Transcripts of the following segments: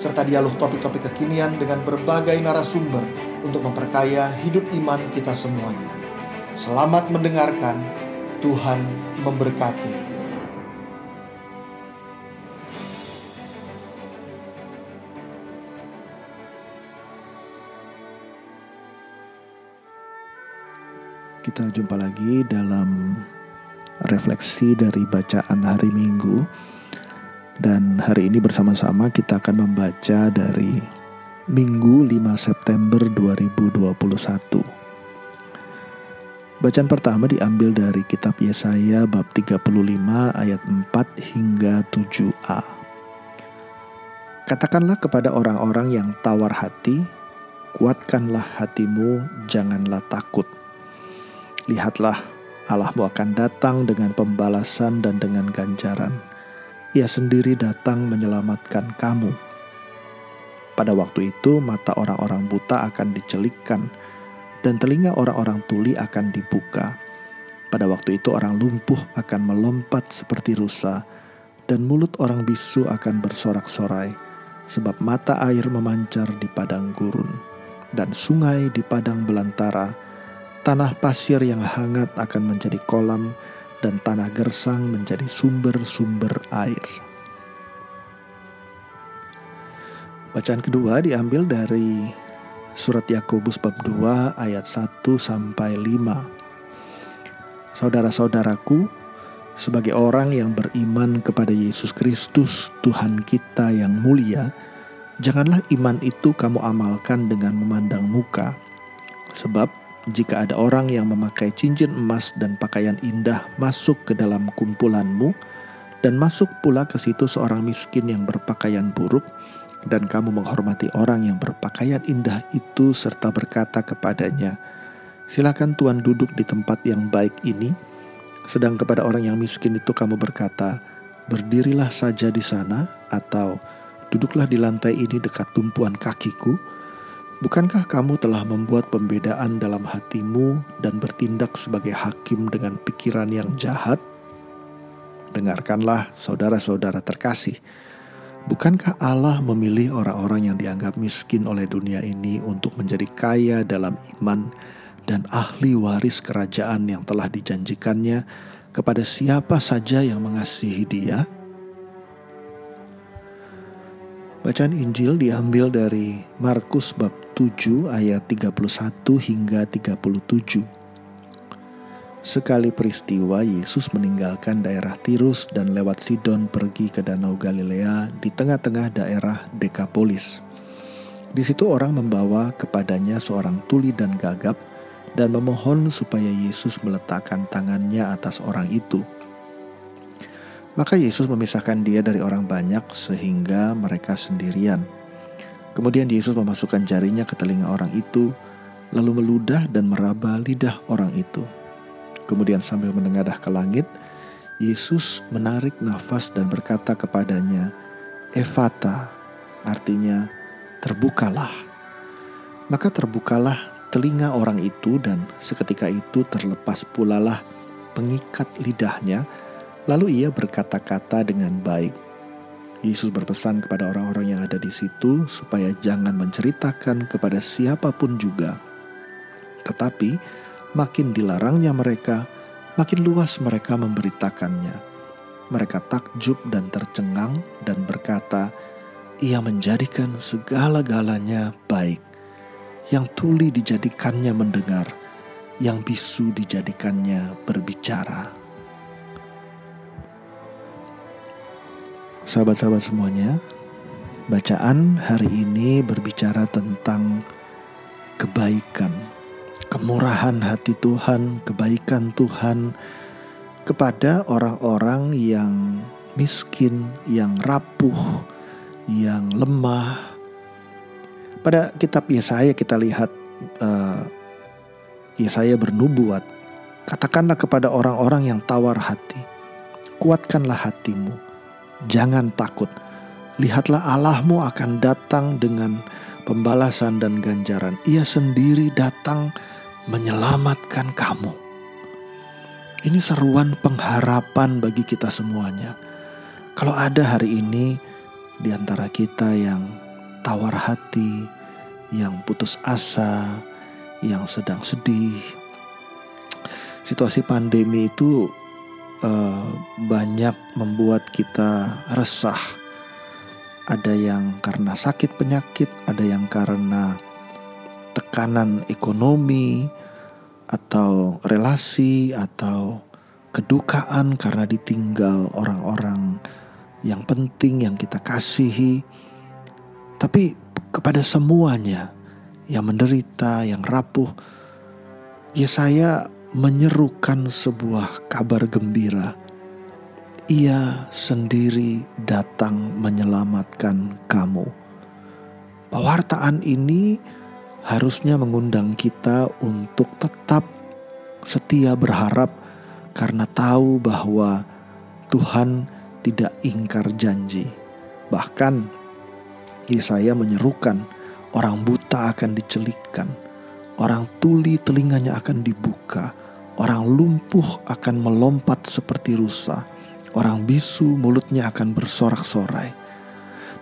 serta dialog topik-topik kekinian dengan berbagai narasumber untuk memperkaya hidup iman kita semuanya. Selamat mendengarkan, Tuhan memberkati. Kita jumpa lagi dalam refleksi dari bacaan hari Minggu dan hari ini bersama-sama kita akan membaca dari Minggu 5 September 2021. Bacaan pertama diambil dari kitab Yesaya bab 35 ayat 4 hingga 7a. Katakanlah kepada orang-orang yang tawar hati, kuatkanlah hatimu, janganlah takut. Lihatlah, Allahmu akan datang dengan pembalasan dan dengan ganjaran ia sendiri datang menyelamatkan kamu. Pada waktu itu, mata orang-orang buta akan dicelikkan, dan telinga orang-orang tuli akan dibuka. Pada waktu itu, orang lumpuh akan melompat seperti rusa, dan mulut orang bisu akan bersorak-sorai, sebab mata air memancar di padang gurun, dan sungai di padang belantara. Tanah pasir yang hangat akan menjadi kolam, dan tanah gersang menjadi sumber-sumber air. Bacaan kedua diambil dari surat Yakobus bab 2 ayat 1 sampai 5. Saudara-saudaraku, sebagai orang yang beriman kepada Yesus Kristus, Tuhan kita yang mulia, janganlah iman itu kamu amalkan dengan memandang muka, sebab jika ada orang yang memakai cincin emas dan pakaian indah masuk ke dalam kumpulanmu, dan masuk pula ke situ seorang miskin yang berpakaian buruk, dan kamu menghormati orang yang berpakaian indah itu serta berkata kepadanya, Silakan Tuhan duduk di tempat yang baik ini, sedang kepada orang yang miskin itu kamu berkata, Berdirilah saja di sana, atau duduklah di lantai ini dekat tumpuan kakiku, Bukankah kamu telah membuat pembedaan dalam hatimu dan bertindak sebagai hakim dengan pikiran yang jahat? Dengarkanlah, saudara-saudara terkasih. Bukankah Allah memilih orang-orang yang dianggap miskin oleh dunia ini untuk menjadi kaya dalam iman dan ahli waris kerajaan yang telah dijanjikannya kepada siapa saja yang mengasihi Dia? Bacaan Injil diambil dari Markus bab 7 ayat 31 hingga 37. Sekali peristiwa Yesus meninggalkan daerah Tirus dan lewat Sidon pergi ke Danau Galilea di tengah-tengah daerah Dekapolis. Di situ orang membawa kepadanya seorang tuli dan gagap dan memohon supaya Yesus meletakkan tangannya atas orang itu. Maka Yesus memisahkan dia dari orang banyak sehingga mereka sendirian. Kemudian Yesus memasukkan jarinya ke telinga orang itu, lalu meludah dan meraba lidah orang itu. Kemudian sambil menengadah ke langit, Yesus menarik nafas dan berkata kepadanya, Evata, artinya terbukalah. Maka terbukalah telinga orang itu dan seketika itu terlepas pulalah pengikat lidahnya, Lalu ia berkata-kata dengan baik. Yesus berpesan kepada orang-orang yang ada di situ supaya jangan menceritakan kepada siapa pun juga. Tetapi makin dilarangnya mereka, makin luas mereka memberitakannya. Mereka takjub dan tercengang dan berkata, "Ia menjadikan segala-galanya baik. Yang tuli dijadikannya mendengar, yang bisu dijadikannya berbicara." Sahabat-sahabat semuanya, bacaan hari ini berbicara tentang kebaikan, kemurahan hati Tuhan, kebaikan Tuhan kepada orang-orang yang miskin, yang rapuh, yang lemah, Pada kitab Yesaya kita lihat uh, Yesaya bernubuat, katakanlah kepada orang-orang yang tawar hati, kuatkanlah hatimu, jangan takut. Lihatlah Allahmu akan datang dengan pembalasan dan ganjaran. Ia sendiri datang menyelamatkan kamu. Ini seruan pengharapan bagi kita semuanya. Kalau ada hari ini di antara kita yang tawar hati, yang putus asa, yang sedang sedih. Situasi pandemi itu uh, banyak membuat kita resah. Ada yang karena sakit penyakit, ada yang karena tekanan ekonomi atau relasi atau kedukaan karena ditinggal orang-orang yang penting yang kita kasihi. Tapi kepada semuanya yang menderita, yang rapuh, Yesaya menyerukan sebuah kabar gembira. Ia sendiri datang menyelamatkan kamu. Pewartaan ini harusnya mengundang kita untuk tetap setia berharap karena tahu bahwa Tuhan tidak ingkar janji. Bahkan Yesaya menyerukan orang buta akan dicelikkan, orang tuli telinganya akan dibuka, orang lumpuh akan melompat seperti rusa, orang bisu mulutnya akan bersorak-sorai.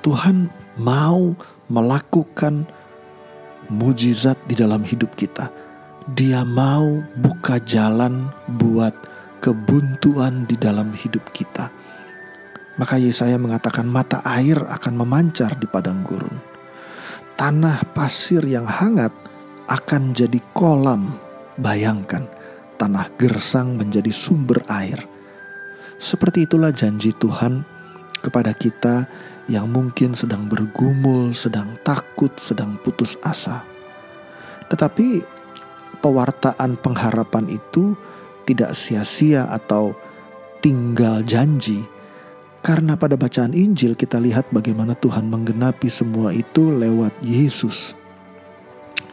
Tuhan mau melakukan mujizat di dalam hidup kita. Dia mau buka jalan buat kebuntuan di dalam hidup kita. Maka Yesaya mengatakan mata air akan memancar di padang gurun. Tanah pasir yang hangat akan jadi kolam. Bayangkan, tanah gersang menjadi sumber air. Seperti itulah janji Tuhan kepada kita yang mungkin sedang bergumul, sedang takut, sedang putus asa. Tetapi pewartaan pengharapan itu tidak sia-sia atau tinggal janji karena pada bacaan Injil kita lihat bagaimana Tuhan menggenapi semua itu lewat Yesus.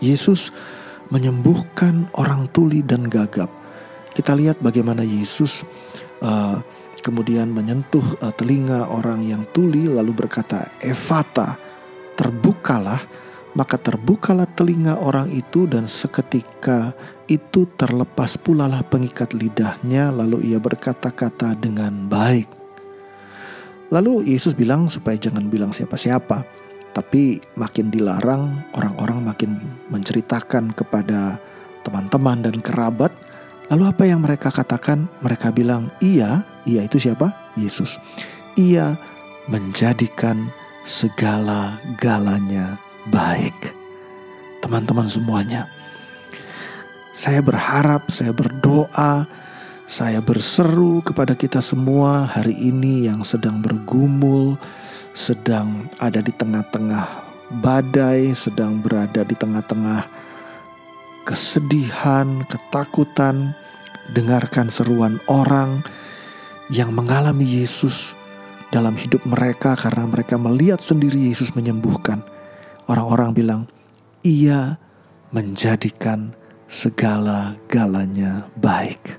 Yesus menyembuhkan orang tuli dan gagap. Kita lihat bagaimana Yesus uh, kemudian menyentuh uh, telinga orang yang tuli lalu berkata, "Evata, terbukalah." Maka terbukalah telinga orang itu dan seketika itu terlepas pula lah pengikat lidahnya lalu ia berkata-kata dengan baik. Lalu Yesus bilang supaya jangan bilang siapa-siapa, tapi makin dilarang orang-orang makin menceritakan kepada teman-teman dan kerabat. Lalu apa yang mereka katakan? Mereka bilang, "Iya, iya itu siapa? Yesus. Ia menjadikan segala-galanya baik." Teman-teman semuanya, saya berharap, saya berdoa saya berseru kepada kita semua hari ini yang sedang bergumul, sedang ada di tengah-tengah badai, sedang berada di tengah-tengah kesedihan, ketakutan. Dengarkan seruan orang yang mengalami Yesus dalam hidup mereka karena mereka melihat sendiri Yesus menyembuhkan. Orang-orang bilang, "Ia menjadikan segala-galanya baik."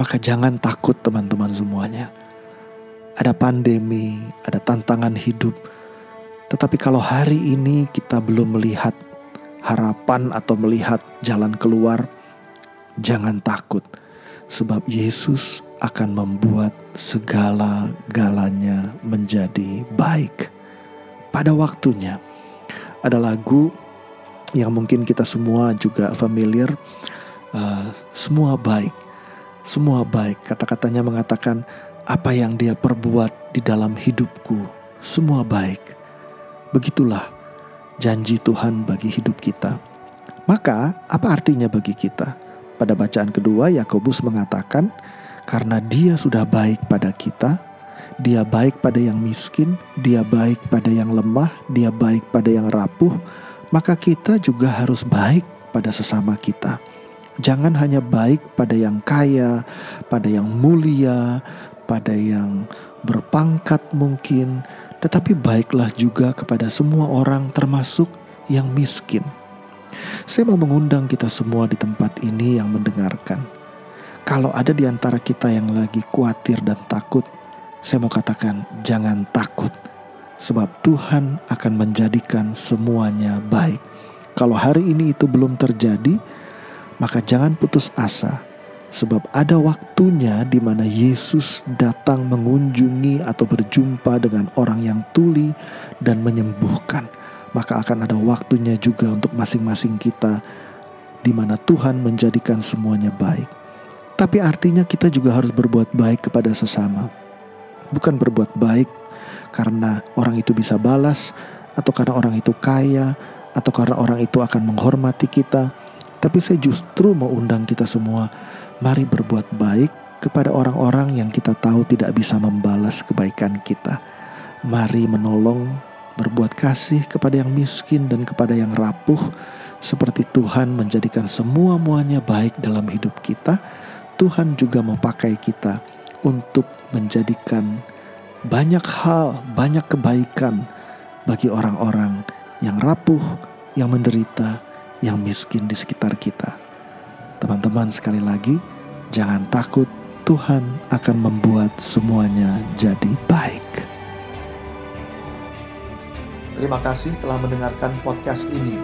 Maka jangan takut teman-teman semuanya. Ada pandemi, ada tantangan hidup. Tetapi kalau hari ini kita belum melihat harapan atau melihat jalan keluar, jangan takut. Sebab Yesus akan membuat segala-galanya menjadi baik. Pada waktunya, ada lagu yang mungkin kita semua juga familiar, uh, semua baik semua baik. Kata-katanya mengatakan apa yang dia perbuat di dalam hidupku, semua baik. Begitulah janji Tuhan bagi hidup kita. Maka, apa artinya bagi kita? Pada bacaan kedua, Yakobus mengatakan, "Karena Dia sudah baik pada kita, Dia baik pada yang miskin, Dia baik pada yang lemah, Dia baik pada yang rapuh, maka kita juga harus baik pada sesama kita." Jangan hanya baik pada yang kaya, pada yang mulia, pada yang berpangkat mungkin, tetapi baiklah juga kepada semua orang termasuk yang miskin. Saya mau mengundang kita semua di tempat ini yang mendengarkan. Kalau ada di antara kita yang lagi khawatir dan takut, saya mau katakan jangan takut. Sebab Tuhan akan menjadikan semuanya baik. Kalau hari ini itu belum terjadi, maka jangan putus asa. Sebab ada waktunya di mana Yesus datang mengunjungi atau berjumpa dengan orang yang tuli dan menyembuhkan maka akan ada waktunya juga untuk masing-masing kita di mana Tuhan menjadikan semuanya baik. Tapi artinya kita juga harus berbuat baik kepada sesama. Bukan berbuat baik karena orang itu bisa balas atau karena orang itu kaya atau karena orang itu akan menghormati kita. Tapi saya justru mau undang kita semua, mari berbuat baik kepada orang-orang yang kita tahu tidak bisa membalas kebaikan kita. Mari menolong berbuat kasih kepada yang miskin dan kepada yang rapuh, seperti Tuhan menjadikan semua-muanya baik dalam hidup kita, Tuhan juga mau pakai kita untuk menjadikan banyak hal, banyak kebaikan bagi orang-orang yang rapuh, yang menderita, yang miskin di sekitar kita. Teman-teman, sekali lagi, jangan takut, Tuhan akan membuat semuanya jadi baik. Terima kasih telah mendengarkan podcast ini.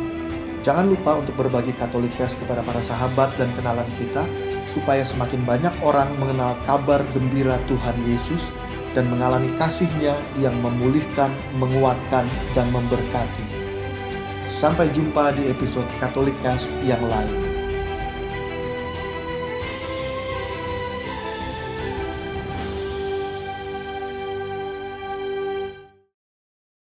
Jangan lupa untuk berbagi Katolikes kepada para sahabat dan kenalan kita, supaya semakin banyak orang mengenal kabar gembira Tuhan Yesus dan mengalami kasihnya yang memulihkan, menguatkan, dan memberkati. Sampai jumpa di episode Katolikes yang lain.